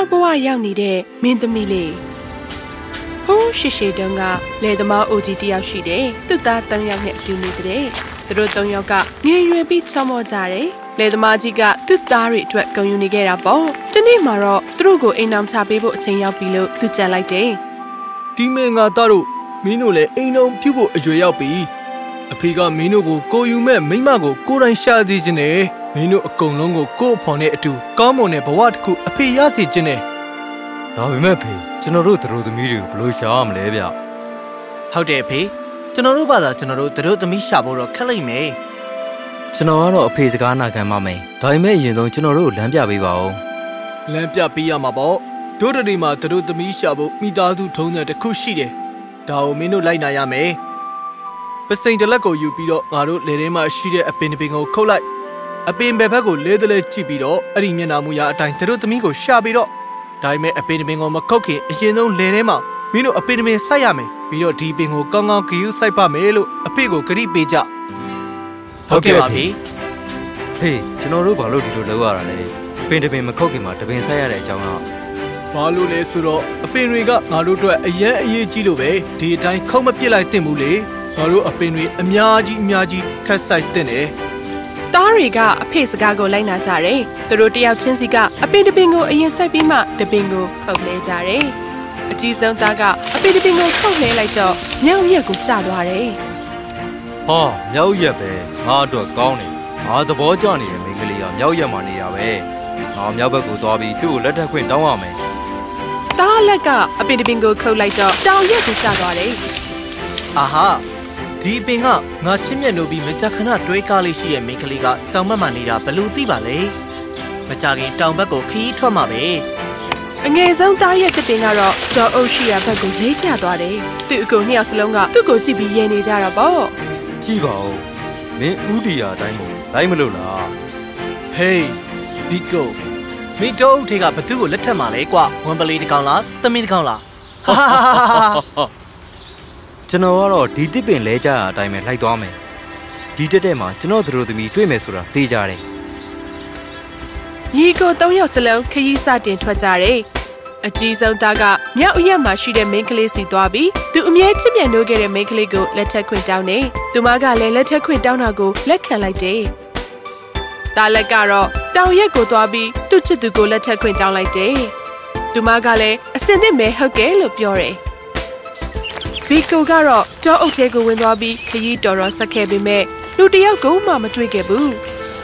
ကြောဘဝရောက်နေတဲ့မင်းသမီးလေးဟိုးရှိရှိတုန်းကလယ်သမားအိုကြီးတယောက်ရှိတယ်သူ့သား၃ယောက်နဲ့အတူနေတဲ့သူတို့၃ယောက်ကငယ်ရွယ်ပြီးချောမောကြတယ်လယ်သမားကြီးကသူ့သားတွေအတွက်ဂုဏ်ယူနေခဲ့တာပေါ့ဒီနေ့မှာတော့သူတို့ကိုအိမ်အောင်ချပေးဖို့အချိန်ရောက်ပြီလို့သူကြံလိုက်တယ်ဒီမင်းငါသားတို့မင်းတို့လည်းအိမ်အောင်ပြုတ်ဖို့အရွယ်ရောက်ပြီအဖေကမင်းတို့ကိုကိုယူမဲ့မိမကိုကိုယ်တိုင်ရှာသေးခြင်းနဲ့ မင်းတို့အကုန်လုံးကိုကို့အဖော်နဲ့အတူကောင်းမွန်တဲ့ဘဝတစ်ခုအဖေရစေခြင်းနဲ့ဒါပေမဲ့ဖေကျွန်တော်တို့သူတို့သမီးတွေကိုဘယ်လိုရှာရမလဲဗျဟုတ်တယ်ဖေကျွန်တော်တို့ဘာသာကျွန်တော်တို့သူတို့သမီးရှာဖို့တော့ခက်လိမ့်မယ်ကျွန်တော်ကတော့အဖေစကားနာခံပါမယ်ဒါပေမဲ့အရင်ဆုံးကျွန်တော်တို့လမ်းပြပေးပါဦးလမ်းပြပေးရမှာပေါ့တို့တရီမှာသူတို့သမီးရှာဖို့မိသားစုထုံးတဲ့တစ်ခုရှိတယ်ဒါကိုမင်းတို့လိုက်နာရမယ်ပစိန်တလက်ကိုယူပြီးတော့ငါတို့လေထဲမှာရှိတဲ့အပင်ပင်ကိုခုတ်လိုက် အပင်ဘက်ဘက်ကိုလဲတလဲကြည့်ပြီးတော့အဲ့ဒီမျက်နှာမူရအတိုင်းသူတို့သမီးကိုရှာပြီးတော့ဒါပေမဲ့အပင်ပင်ကိုမခုတ်ခင်အရင်ဆုံးလေထဲမှာမင်းတို့အပင်ပင်စိုက်ရမယ်ပြီးတော့ဒီပင်ကိုကောင်းကောင်းဂယူးစိုက်ပါမယ်လို့အဖေကိုကြိပေးကြဟုတ်ကဲ့ပါဖေဖေကျွန်တော်တို့ဘာလို့ဒီလိုလုပ်ရတာလဲပင်တပင်မခုတ်ခင်မှာတပင်ဆိုင်ရတဲ့အကြောင်းတော့ဘာလို့လဲဆိုတော့အပင်တွေကငါတို့အတွက်အရန်အရေးကြီးလို့ပဲဒီအတိုင်းခုတ်မပစ်လိုက်သင့်ဘူးလေငါတို့အပင်တွေအများကြီးအများကြီးထက်ဆိုင်သင့်တယ် သားတွေကအဖေစကားကိုလိုက်နာကြတယ်သူတို့တယောက်ချင်းစီကအပင်တပင်ကိုအရင်ဆိုင်ပြီးမှတပင်ကိုခုတ်လဲကြတယ်အကြီးဆုံးသားကအပင်တပင်ကိုခုတ်လဲလိုက်တော့မြောက်ရက်ကိုကျသွားတယ်ဟောမြောက်ရက်ပဲငါအတွက်ကောင်းတယ်ငါသဘောကျနေတဲ့မိန်းကလေးကမြောက်ရက်မှနေတာပဲငါမြောက်ဘက်ကိုသွားပြီးသူ့ကိုလက်ထပ်ခွင့်တောင်းရမယ်တားလက်ကအပင်တပင်ကိုခုတ်လိုက်တော့တောင်ရက်ကိုကျသွားတယ်အာဟာ ဒီပင်ကငါချစ်မြတ်လို့ပြီးမကြခဏတွေးကားလေးရှိရဲ့မိန်းကလေးကတောင်ဘက်မှာနေတာဘလို့သိပါလဲမကြခင်တောင်ဘက်ကိုခီးထွက်မှာပဲအငယ်ဆုံးတားရဲ့တပင်ကတော့ဒေါ်အုပ်ရှိရာဘက်ကိုလေးကျသွားတယ်သူ့အကိုနှစ်ယောက်စလုံးကသူ့ကိုကြည့်ပြီးရဲနေကြတာပေါ့ကြည့်ပါဦးမင်းဥဒီယာအတိုင်းကိုလိုက်မလို့လားဟေးဒီကိုမင်းတော့ထေကဘသူ့ကိုလက်ထက်မှာလဲကွာဝန်ပလီတကောင်လားသမင်းတကောင်လားဟာဟာဟာ ကျွန်တော်ကတော့ဒီတစ်ပင်လဲကြတာအတိုင်းပဲလိုက်သွားမယ်ဒီတက်တက်မှာကျွန်တော်တို့သမီးတွေ့မယ်ဆိုတာသိကြတယ်ညီကို၃ယောက်စလုံးခရီးစတင်ထွက်ကြတယ်အကြီးဆုံးသားကမြောက်အရက်မှာရှိတဲ့မိန်းကလေးစီသွားပြီးသူအမြဲချစ်မြတ်နိုးခဲ့တဲ့မိန်းကလေးကိုလက်ထက်ခွင့်တောင်းတယ်။သူမကလည်းလက်ထက်ခွင့်တောင်းတာကိုလက်ခံလိုက်တယ်။တာလက်ကတော့တောင်ရက်ကိုသွားပြီးသူ့ချစ်သူကိုလက်ထက်ခွင့်တောင်းလိုက်တယ်။သူမကလည်းအစင်သင့်မဲဟုတ်ကဲလို့ပြောတယ်။ ဗီကိုကတော့တောအုပ်ထဲကိုဝင်သွားပြီးခရီးတော်တော်ဆက်ခဲ့ပေမဲ့လူတယောက်ကိုမှမတွေ့ခဲ့ဘူး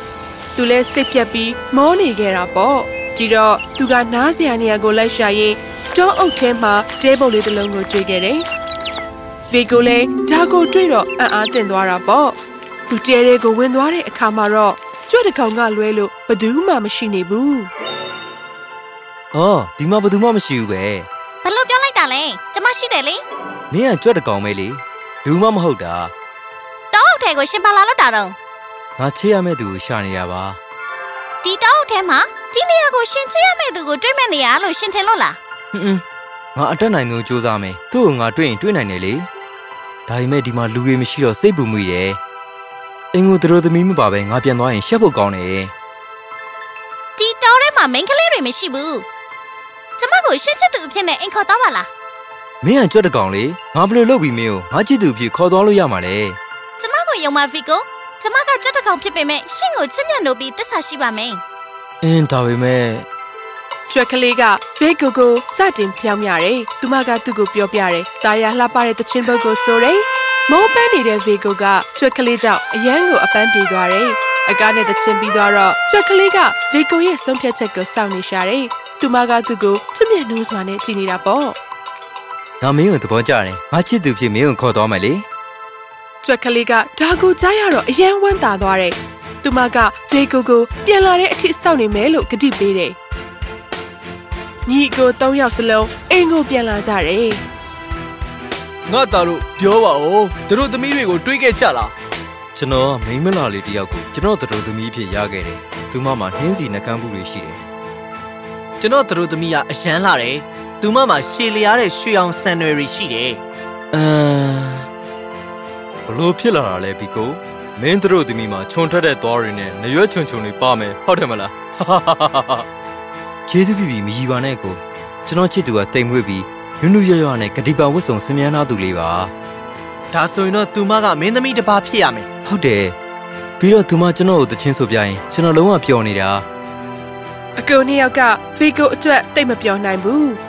။သူလည်းစိတ်ပြက်ပြီးမောနေခဲ့တာပေါ့။ဒီတော့သူကနားစရာနေရာကိုလိုက်ရှာရင်းတောအုပ်ထဲမှာတဲပုတ်လေးတစ်လုံးကိုတွေ့ခဲ့တယ်။ဗီကိုလည်းဒါကိုတွေ့တော့အံ့အားသင့်သွားတာပေါ့။သူတဲတဲကိုဝင်သွားတဲ့အခါမှာတော့ကျွတ်တကောင်ကလွဲလို့ဘယ်သူမှမရှိနေဘူး။အော်ဒီမှာဘယ်သူမှမရှိဘူးပဲ။ဘလို့ပြောလိုက်တာလဲ။ကျမရှိတယ်လေ။ နင်းကကြွက်တကောင်ပဲလေလူမမဟုတ်တာတောအုပ်ထဲကိုရှင်ပါလာလောက်တာတော့ငါချေရမယ့်သူကိုရှာနေရပါဒီတောအုပ်ထဲမှာဒီနေရာကိုရှင်ချေရမယ့်သူကိုတွေ့မဲ့နေရလို့ရှင်ထင်လို့လားဟွန်းငါအတက်နိုင်ဆုံးစူးစမ်းမယ်သူ့ကိုငါတွေ့ရင်တွေ့နိုင်တယ်လေဒါပေမဲ့ဒီမှာလူတွေမရှိတော့စိတ်ပူမိတယ်အင်ကိုသူတို့သမီးမပါပဲငါပြန်သွားရင်ရှက်ဖို့ကောင်းတယ်ဒီတောထဲမှာမိန်းကလေးတွေမရှိဘူးကျမကိုရှင်းစစ်သူအဖြစ်နဲ့အိမ်ခေါ်တော့ပါလား မင်းကကြွက်တကောင်လေငါဘယ်လိုလုပ်ပြီးမင်းကိုငါချစ်သူဖြစ်ခေါ်သွားလို့ရမှာလဲကျမကိုယုံမဗီကိုကျမကကြွက်တကောင်ဖြစ်ပေမဲ့ရှင့်ကိုချစ်မြတ်လို့ပြီးတစ္ဆာရှိပါမယ်အင်းဒါပေမဲ့ကြွက်ကလေးကကျွေးကိုကိုစတင်ဖြောင်းမြတယ်သူမကသူ့ကိုပြောပြတယ်တာယာလှပတဲ့တချင်းဘုတ်ကိုဆိုတယ်မောပန်းနေတဲ့ဗီကိုကကြွက်ကလေးကြောင့်အရန်ကိုအပန်းပြေသွားတယ်အကားနဲ့တချင်းပြီးသွားတော့ကြွက်ကလေးကဗီကိုရဲ့ဆုံးဖြတ်ချက်ကိုစောင့်နေရှာတယ်သူမကသူ့ကိုချစ်မြတ်နိုးစွာနဲ့ကြည်နေတာပေါ့ ငါမင်းကိုသဘောကျတယ်ငါချစ်သူဖြစ်မင်းကိုခေါ်သွားမယ်လေကြွက်ကလေးကဒါကိုကြားရတော့အယံဝမ်းသာသွားတယ်သူမကဖေကိုကိုပြန်လာတဲ့အထိစောင့်နေမယ်လို့ကတိပေးတယ်ညီကို၃ယောက်စလုံးအိမ်ကိုပြန်လာကြတယ်ငါသားတို့ပြောပါဦးသူတို့သမီးတွေကိုတွေးခဲ့ကြလားကျွန်တော်မိမလာလေးတယောက်ကိုကျွန်တော်တို့သမီးဖြစ်ရခဲ့တယ်သူမမှာနှင်းစီနှကမ်းမှုတွေရှိတယ်ကျွန်တော်တို့သမီးကအရန်လာတယ် သူမမှာရှည်လျားတဲ့ရွှေအောင်ဆန်နွယ်တွေရှိတယ်။အမ်ဘလို့ဖြစ်လာတာလဲဘီကိုမင်းတို့သမီးမှာခြုံထွက်တဲ့သွားတွေနဲ့နရွက်ချွန်ချွန်တွေပါမယ်ဟုတ်တယ်မလားဟကျေးဇူးပြုပြီးမကြီးပါနဲ့ကိုကျွန်တော်ချစ်သူကတိမ်မွေ့ပြီးနုနုရွရွနဲ့ဂတိပါဝတ်စုံဆင်မြန်းသားသူလေးပါဒါဆိုရင်တော့သူမကမင်းသမီးတစ်ပါးဖြစ်ရမယ်ဟုတ်တယ်ပြီးတော့သူမကျွန်တော်ကိုတချင်းဆိုပြရင်ကျွန်တော်လုံးဝပျော်နေတာအကူနှစ်ယောက်ကဖေကိုအတွက်တိတ်မပြောနိုင်ဘူး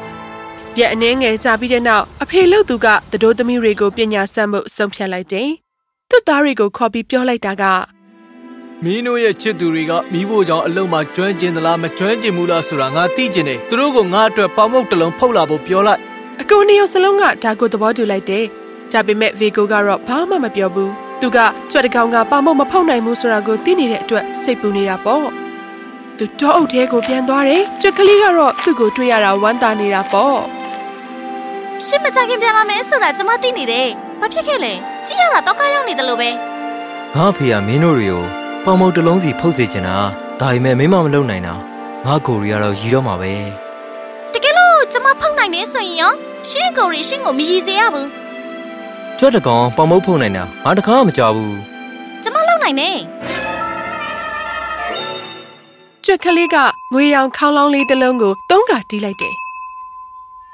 ရက်အနှင်းငယ်ကြာပြီးတဲ့နောက်အဖေလို့သူကတတိုးသမီးတွေကိုပညာဆက်မှုဆုံးဖြတ်လိုက်တယ်သူ့သားတွေကိုခေါ်ပြီးပြောလိုက်တာကမင်းတို့ရဲ့ချစ်သူတွေကမိဖို့ကြောင့်အလုံးမှာကျွမ်းကျင်သလားမကျွမ်းကျင်ဘူးလားဆိုတာငါသိကျင်တယ်သူတို့ကငါအတွက်ပေါမုတ်တစ်လုံးဖုတ်လာဖို့ပြောလိုက်အကူနှစ်ယောက်စလုံးကဒါကိုသဘောတူလိုက်တယ်ဒါပေမဲ့ဗီကိုကတော့ဘာမှမပြောဘူးသူကကြွက်တကောင်ကပါမုတ်မဖောက်နိုင်ဘူးဆိုတာကိုသိနေတဲ့အတွက်စိတ်ပူနေတာပေါ့သူတော့အုပ်ထဲကိုပြန်သွားတယ်ကြွက်ကလေးကတော့သူ့ကိုတွေ့ရတာဝမ်းသာနေတာပေါ့ ရှင်းမကြခင်ပြန်လာမယ်ဆိုတာကျမသိနေတယ်ဘာဖြစ်ခဲ့လဲကြည့်ရတာတော့ကောက်ရောက်နေတယ်လို့ပဲငါအဖေကမင်းတို့တွေကိုပေါင်မုံတစ်လုံးစီဖုတ်စေချင်တာဒါပေမဲ့မင်းမမလုပ်နိုင်တာငါကိုရီကတော့ရီတော့မှာပဲတကယ်လို့ကျမဖောက်နိုင်နေဆိုရင်ရောရှင်းကိုရီရှင်းကိုမရည်စေရဘူးကြွက်တကောင်ပေါင်မုံဖုတ်နိုင်တာငါတခါမှမကြဘူးကျမလုပ်နိုင်နေကြွက်ကလေးကငွေရောင်ခေါင်းလောင်းလေးတစ်လုံးကိုသုံးခါတီးလိုက်တယ်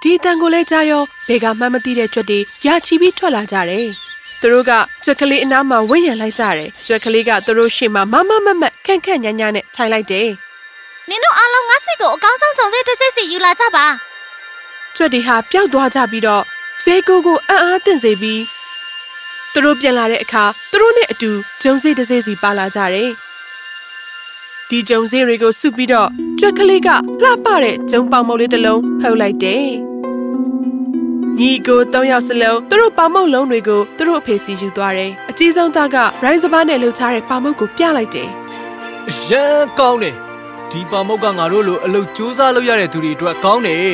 ဒီအတန်ကိုလဲကြားရောဘေကမှတ်မသိတဲ့ကြွက်တွေရာချီပြီးထွက်လာကြတယ်သူတို့ကကြွက်ကလေးအနားမှာဝင့်ရံလိုက်ကြတယ်ကြွက်ကလေးကသူတို့ရှေ့မှာမမမမခန့်ခန့်ညာညာနဲ့ထိုင်လိုက်တယ်နင်တို့အားလုံးငါစိတ်ကိုအကောင်းဆုံးစုံစမ်းတစ်စိတ်စီယူလာကြပါကြွက်တွေဟာပျောက်သွားကြပြီးတော့ဖေကိုကိုအံ့အားသင့်စေပြီးသူတို့ပြန်လာတဲ့အခါသူတို့နဲ့အတူဂျုံစေးတစ်စေးစီပါလာကြတယ်။ဒီဂျုံစေးတွေကိုစုပြီးတော့ကြွက်ကလေးကလှပတဲ့ဂျုံပေါင်မုတ်လေးတစ်လုံးဖုတ်လိုက်တယ်။ ညီကို၃ယောက်စလုံးသူတို့ပေါင်မုတ်လုံးတွေကိုသူတို့အဖေစီယူသွားတယ်။အကြီးဆုံးသားကရိုင်းစပါးနဲ့လှုပ်ထားတဲ့ပေါင်မုတ်ကိုပြလိုက်တယ်အရန်ကောင်းတယ်ဒီပေါမုတ်ကငါတို့လိုအလုပ်ကြိုးစားလုပ်ရတဲ့သူတွေအတွက်ကောင်းတယ်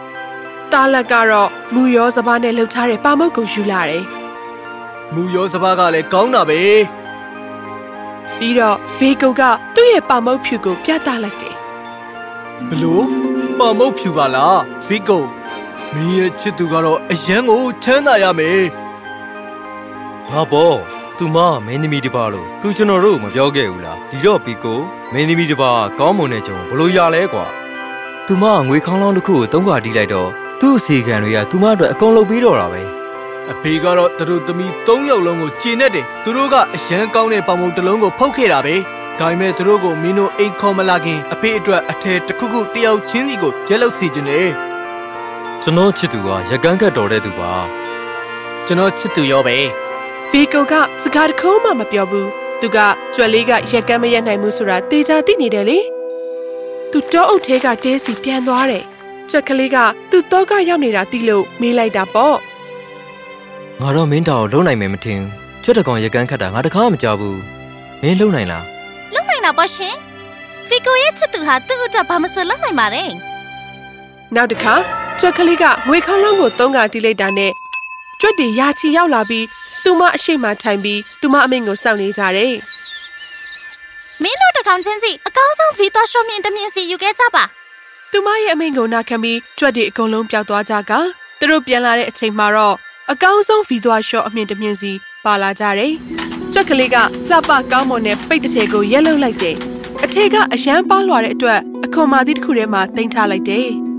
။တားလက်ကတော့မူရောစပါးနဲ့လှုပ်ထားတဲ့ပေါင်မုတ်ကိုယူလာတယ်။မူရောစပါးကလည်းကောင်းတာပဲပြီးတော့ဖေကိုကသူ့ရဲ့ပါမုတ်ဖြူကိုပြသလိုက်တယ်ဘလို့ပေါမုတ်ဖြူပါလားဖီကို မင်းရဲ့ချစ်သူကတော့အရန်ကိုချမ်းသာရမယ်ဟာဘောသူမမင်းသမီးတစ်ပါလို့သူကျွန်တော်တို့မပြောခဲ့ဘူးလားဒီတော့ပီကိုမင်းသမီးတစ်ပါကောင်းမွန်တဲ့ကြုံဘလို့ရလဲကွာသူမငွေခေါင်းလောင်းတစ်ခုကိုသုံးခါတီးလိုက်တော့သူ့အစီခံတွေကသူမအတွက်အကုန်လုပ်ပြီးတော့တာပဲအဖေကတော့သူတို့သမီး၃ယောက်လုံးကိုကျင်နေတယ်သူတို့ကအရန်ကောင်းတဲ့ပေါမုတ်တစ်လုံးကိုဖုတ်ခဲ့တာပဲဒါပေမဲ့သူတို့ကိုမင်းတို့အိမ်ခေါ်မလာခင်အဖေအတွက်အထည်တစ်ခုခုတယောက်ချင်းစီကိုကျဲလို့စီခြင်းတယ် ကျွန်တော်ချစ်သူကရကန်းကတ်တော်တဲ့သူပါကျွန်တော်ချစ်သူရောပဲဖေကိုကစကားတစ်ခုမှမပြောဘူးသူကကြွက်လေးကရက်ကမ်းမရက်နိုင်ဘူးဆိုတာတေချာသိနေတယ်လေသူတောအုပ်ထဲကတဲစီပြန်သွားတယ်ကြွက်ကလေးကသူ့တော့ကရောက်နေတာသိလို့မေးလိုက်တာပေါ့ငါတော့မင်းတောင်လုံနိုင်မယ်မထင်ဘူးကျွတ်တကောင်ရကန်းခတ်တာငါတခါမှမကြောက်ဘူးမင်းလုံနိုင်လားလုံနိုင်တာပေါ့ရှင်ဖီကိုရဲ့ချစ်သူဟာသူ့အတွက်ဘာမဆိုလုံနိုင်ပါတယ်နောက်တစ်ခါ ကြွက်ကလေးကငွေခေါင်းလုံးကိုသုံးကတီးလိုက်တာနဲ့ကြွက်တွေရာချီရောက်လာပြီးသူမအရှိမထိုင်ပြီးသူမအမိန့်ကိုစောင့်နေကြတယ်မင်းတို့တစ်ကောင်ချင်းစီအကောင်းဆုံးဗီသွားရှော့မြင့်တစ်မြင့်စီယူခဲ့ကြပါသူမရဲ့အမိန့်ကိုနာခံပြီးကြွက်တွေအကုန်လုံးပျောက်သွားကြကသူတို့ပြန်လာတဲ့အချိန်မှာတော့အကောင်းဆုံးဗီသွားရှော့အမြင့်တစ်မြင့်စီပါလာကြတယ်။ကြွက်ကလေးကလှပကောင်းမွန်တဲ့ပိတ်တစ်ထည်ကိုရက်လုံလိုက်တယ်။အထည်ကအရန်ပါလွာတဲ့အတွက်အခွန်မာသီးတစ်ခုထဲမှာတင်ထားလိုက်တယ်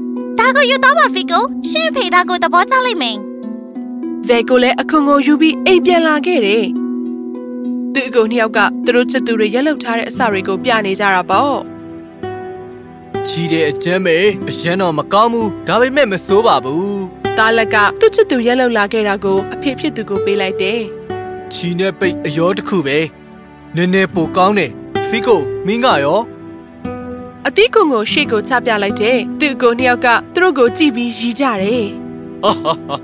ဒါကိုယူတော့ပါဖီကိုရှင်းဖေဒါကိုသဘောကျလိုက်မယ်။ဇဲကိုလည်းအခွန်ကိုယူပြီးအိမ်ပြန်လာခဲ့တယ်။သူ့အကိုနှစ်ယောက်ကသူတို့ချစ်သူတွေရက်လုံထားတဲ့အစာတွေကိုပြနေကြတာပေါ့။ကြီးတဲ့အကျမ်းပဲအရန်တော့မကောင်းဘူးဒါပေမဲ့မစိုးပါဘူးသားလက်ကသူ့ချစ်သူရက်လုံလာခဲ့တာကိုအဖေဖြစ်သူကိုပေးလိုက်တယ်။ချီနဲ့ပိတ်အယောတစ်ခုပဲနည်းနည်းပိုကောင်းတယ်ဖီကိုမင်းကရော အသီးကွန်ကိုရှေ့ကိုချပြလိုက်တယ်။သူ့အကိုနှစ်ယောက်ကသူတို့ကိုကြည့်ပြီးရီးကြတယ်ဟာဟာဟာ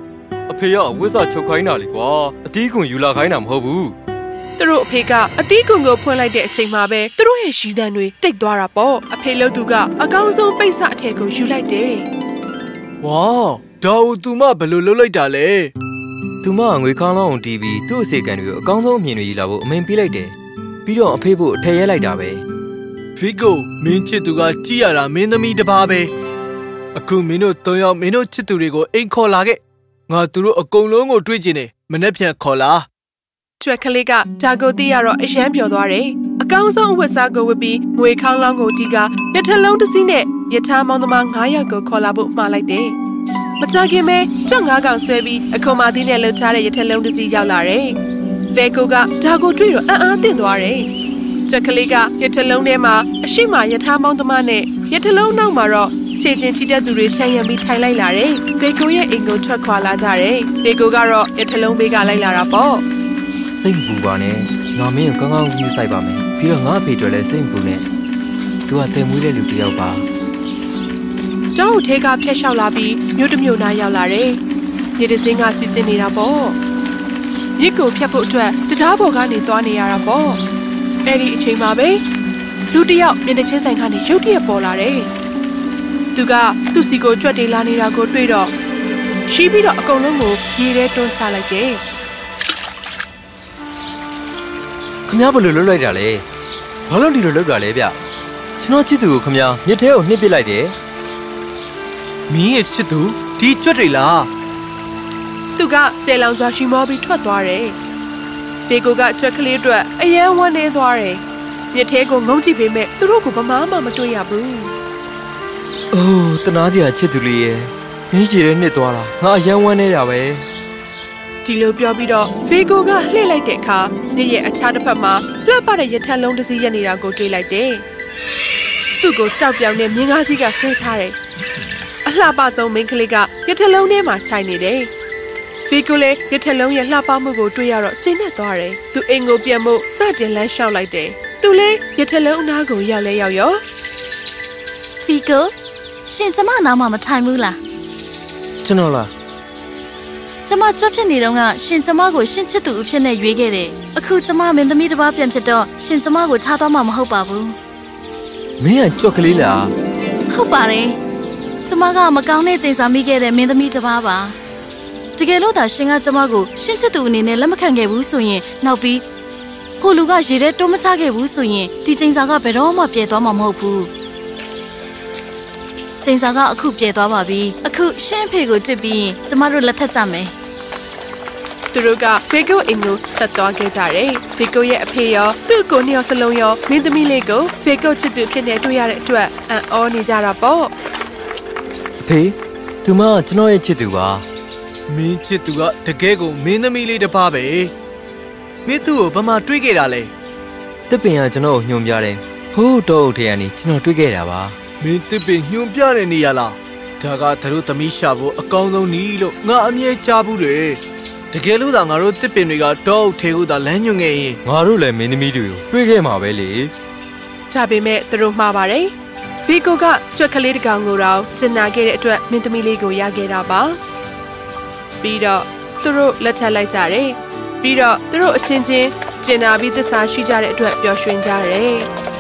အဖေကဝိစာချုပ်ခိုင်းတာလေကွာအတီးကွန်ယူလာခိုင်းတာမဟုတ်ဘူး။သူတို့အဖေကအသီးကွန်ကိုဖွင့်လိုက်တဲ့အချိန်မှာပဲသူတို့ရဲ့ရီးသံတွေတိတ်သွားတာပေါ့။အဖေလို့သူကအကောင်းဆုံးပိတ်စအထည်ကိုယူလိုက်တယ်ဝါဒါဦးသူမဘယ်လိုလုပ်လိုက်တာလဲသူမငွေခေါင်းလောင်းအောင်တီးပြီးသူ့အစီခံတွေကိုအကောင်းဆုံးအမြင်တွေယူလာဖို့အမိန်ပေးလိုက်တယ်ပြီးတော့အဖေဖို့အထည့်ရဲလိုက်တာပဲ ဖီကိုမင်းချစ်သူကကြည်ရတာမင်းသမီးတစ်ပါးပဲအခုမင်းတို့၃ယောက်မင်းတို့ချစ်သူတွေကိုအိမ်ခေါ်လာခဲ့ငါသူတို့အကုန်လုံးကိုတွေ့ကျင်တယ်မနေ့ပြန်ခေါ်လာကျွက်ကလေးကဒါကိုသိရတော့အယမ်းပျော်သွားတယ်။အကောင်းဆုံးအဝတ်စားကိုဝတ်ပြီးငွေခေါင်းလောင်းကိုတီးကရထလုံးတစ်စီးနဲ့ရထားမောင်းသမား9ယောက်ကိုခေါ်လာဖို့မှားလိုက်တယ်။မကြခင်ပဲကြွက်9ကောင်ဆွဲပြီးအခွန်မာသီးနဲ့လှုပ်ထားတဲ့ရထလုံးတစ်စီးရောက်လာတယ်။ဖဲကိုကဒါကိုတွေ့တော့အံ့အားသင့်သွားတယ်။ ကျွက်ကလေးကရထလုံးထဲမှာအရှိမရထားမောင်းသမားနဲ့ရထလုံးနောက်မှာတော့ခြေချင်းထိတဲ့သူတွေချမ်းရံပြီးထိုင်လိုက်လာတယ်။ဖေကိုရဲ့အိမ်ကိုထွက်ခွာလာကြတယ်။ဖေကိုကတော့ရထလုံးဘေးကလိုက်လာတာပေါ့။စိတ်မပူပါနဲ့ငါမင်းကိုကောင်းကောင်းကြီးစိုက်ပါမယ်ပြီးတော့ငါအဖေတို့လည်းစိတ်မပူနဲ့သူကတင်မွေးတဲ့လူတစ်ယောက်ပါကျောင်းထဲကဖျက်လျှောက်လာပြီးမြို့တစ်မြို့နားရောက်လာတယ်။မြေတစင်းကစီစဉ်နေတာပေါ့။မြစ်ကိုဖျက်ဖို့အတွက်တရားပေါ်ကနေသွားနေရတာပေါ့။ အဲ့ဒီအချိန်မှာပဲလူတစ်ယောက်မျက်နှာချင်းဆိုင်ကနေရုတ်တရက်ပေါ်လာတယ်။သူကသူ့စီကိုကြွက်တေးလာနေတာကိုတွေ့တော့ရှိပြီးတော့အကုန်လုံးကိုရေထဲတွန်းချလိုက်တယ်ခမ ्या ဘယ်လိုလုပ်လိုက်တာလဲဘာလို့ဒီလိုလုပ်တာလဲဗျကျွန်တော်ချစ်သူကိုခမ ्या မြစ်ထဲကိုနှစ်ပစ်လိုက်တယ်မင်းရဲ့ချစ်သူဒီကြွက်တွေလား။သူကကျဲလောင်စွာရှိမောပြီးထွက်သွားတယ်။ ဒေကိုကကြွက်ကလေးအတွက်အယမ်းဝမ်းနေသွားတယ်။မြစ်ထဲကိုငုံကြည့်ပေမဲ့သူတို့ကိုဘာမှမတွေ့ရဘူး။အိုးတနာကြီးကချစ်သူလေးရဲ့မင်းရှိတဲ့နှစ်သွားတာငါအယမ်းဝမ်းနေတာပဲဒီလိုပြောပြီးတော့ဖေကိုကလှည့်လိုက်တဲ့အခါနေရဲ့အခြားတစ်ဖက်မှာလှပတဲ့ရထက်လုံးတစ်စီးရက်နေတာကိုတွေ့လိုက်တယ်။သူ့ကိုတောက်ပြောင်တဲ့မြင်းကားကြီးကဆွဲထားတယ်။အလှပဆုံးမိန်းကလေးကရထက်လုံးထဲမှာထိုင်နေတယ်။ ဖေကိုလည်းရထက်လုံးရဲ့လှပမှုကိုတွေ့ရတော့ကျဉ်းနဲ့သွားတယ်။သူအိမ်ကိုပြန်ဖို့စတင်လမ်းလျှောက်လိုက်တယ်။သူလည်းရထက်လုံးအနားကိုရောက်လဲရောက်ရောဖီကိုရှင်ကျမနားမှာမထိုင်ဘူးလားကျွန်တော်လားကျမကြွဖြစ်နေတော့ကရှင်ကျမကိုရှင်ချစ်သူအဖြစ်နဲ့ရွေးခဲ့တယ်အခုကျမမင်းသမီးတစ်ပါးပြန်ဖြစ်တော့ရှင်ကျမကိုထားသွားမှာမဟုတ်ပါဘူးမင်းကကြွက်ကလေးလားဟုတ်ပါတယ်ကျမကမကောင်းတဲ့စိတ်စာမိခဲ့တဲ့မင်းသမီးတစ်ပါးပါ တကယ်လို့သာရှင်ကကျမကိုရှင်ချစ်သူအနေနဲ့လက်မခံခဲ့ဘူးဆိုရင်နောက်ပြီးဟိုလူကရေထဲတွန်းမချခဲ့ဘူးဆိုရင်ဒီစိတ်စာကဘယ်တော့မှပြည့်သွားမှာမဟုတ်ဘူးစိတ်စာကအခုပြည့်သွားပါပြီအခုရှင်အဖေကိုတွေ့ပြီးရင်ကျမတို့လက်ထပ်ကြမယ်။သူတို့ကဖေကိုအိမ်ကိုဆက်သွားခဲ့ကြတယ်။ဖေကိုရဲ့အဖေရောသူ့ကိုနှစ်ယောက်စလုံးရောမင်းသမီးလေးကိုဖေကိုချစ်သူဖြစ်နေတွေ့ရတဲ့အတွက်အံ့ဩနေကြတာပေါ့။အဖေသူမကကျွန်တော်ရဲ့ချစ်သူပါ မင်းချစ်သူကတကယ်ကိုမင်းသမီးလေးတစ်ပါးပဲမင်းသူ့ကိုဘာမှတွေးခဲ့တာလဲတစ်ပင်ကကျွန်တော်ကိုညွှန်ပြတယ်ဟိုးတော့အုပ်ထဲကနေကျွန်တော်တွေ့ခဲ့တာပါမင်းတစ်ပင်ညွန်ပြတဲ့နေရလားဒါကသူတို့သမီးရှာဖို့အကောင်းဆုံးနည်းလို့ငါအမြဲကြားဘူးတယ်တကယ်လို့သာငါတို့တစ်ပင်တွေကတောအုပ်ထဲကိုသာလမ်းညွှန်ခဲ့ရင်ငါတို့လည်းမင်းသမီးတွေကိုတွေ့ခဲ့မှာပဲလေဒါပေမဲ့သူတို့မှားပါတယ်။ဖီကိုကကြွက်ကလေးတစ်ကောင်ကိုတော့ကျင်နာခဲ့တဲ့အတွက်မင်းသမီးလေးကိုရခဲ့တာပါ။ ပြီးတော့သူတို့လက်ထပ်လိုက်ကြတယ်။ပြီးတော့သူတို့အချင်းချင်းကျင်နာပြီးသစ္စာရှိကြတဲ့အတွက်ပျော်ရွှင်ကြတယ်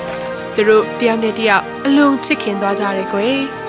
။သူတို့တယောက်နဲ့တယောက်အလုံးချစ်ခင်သွားကြတယ်ကွယ်။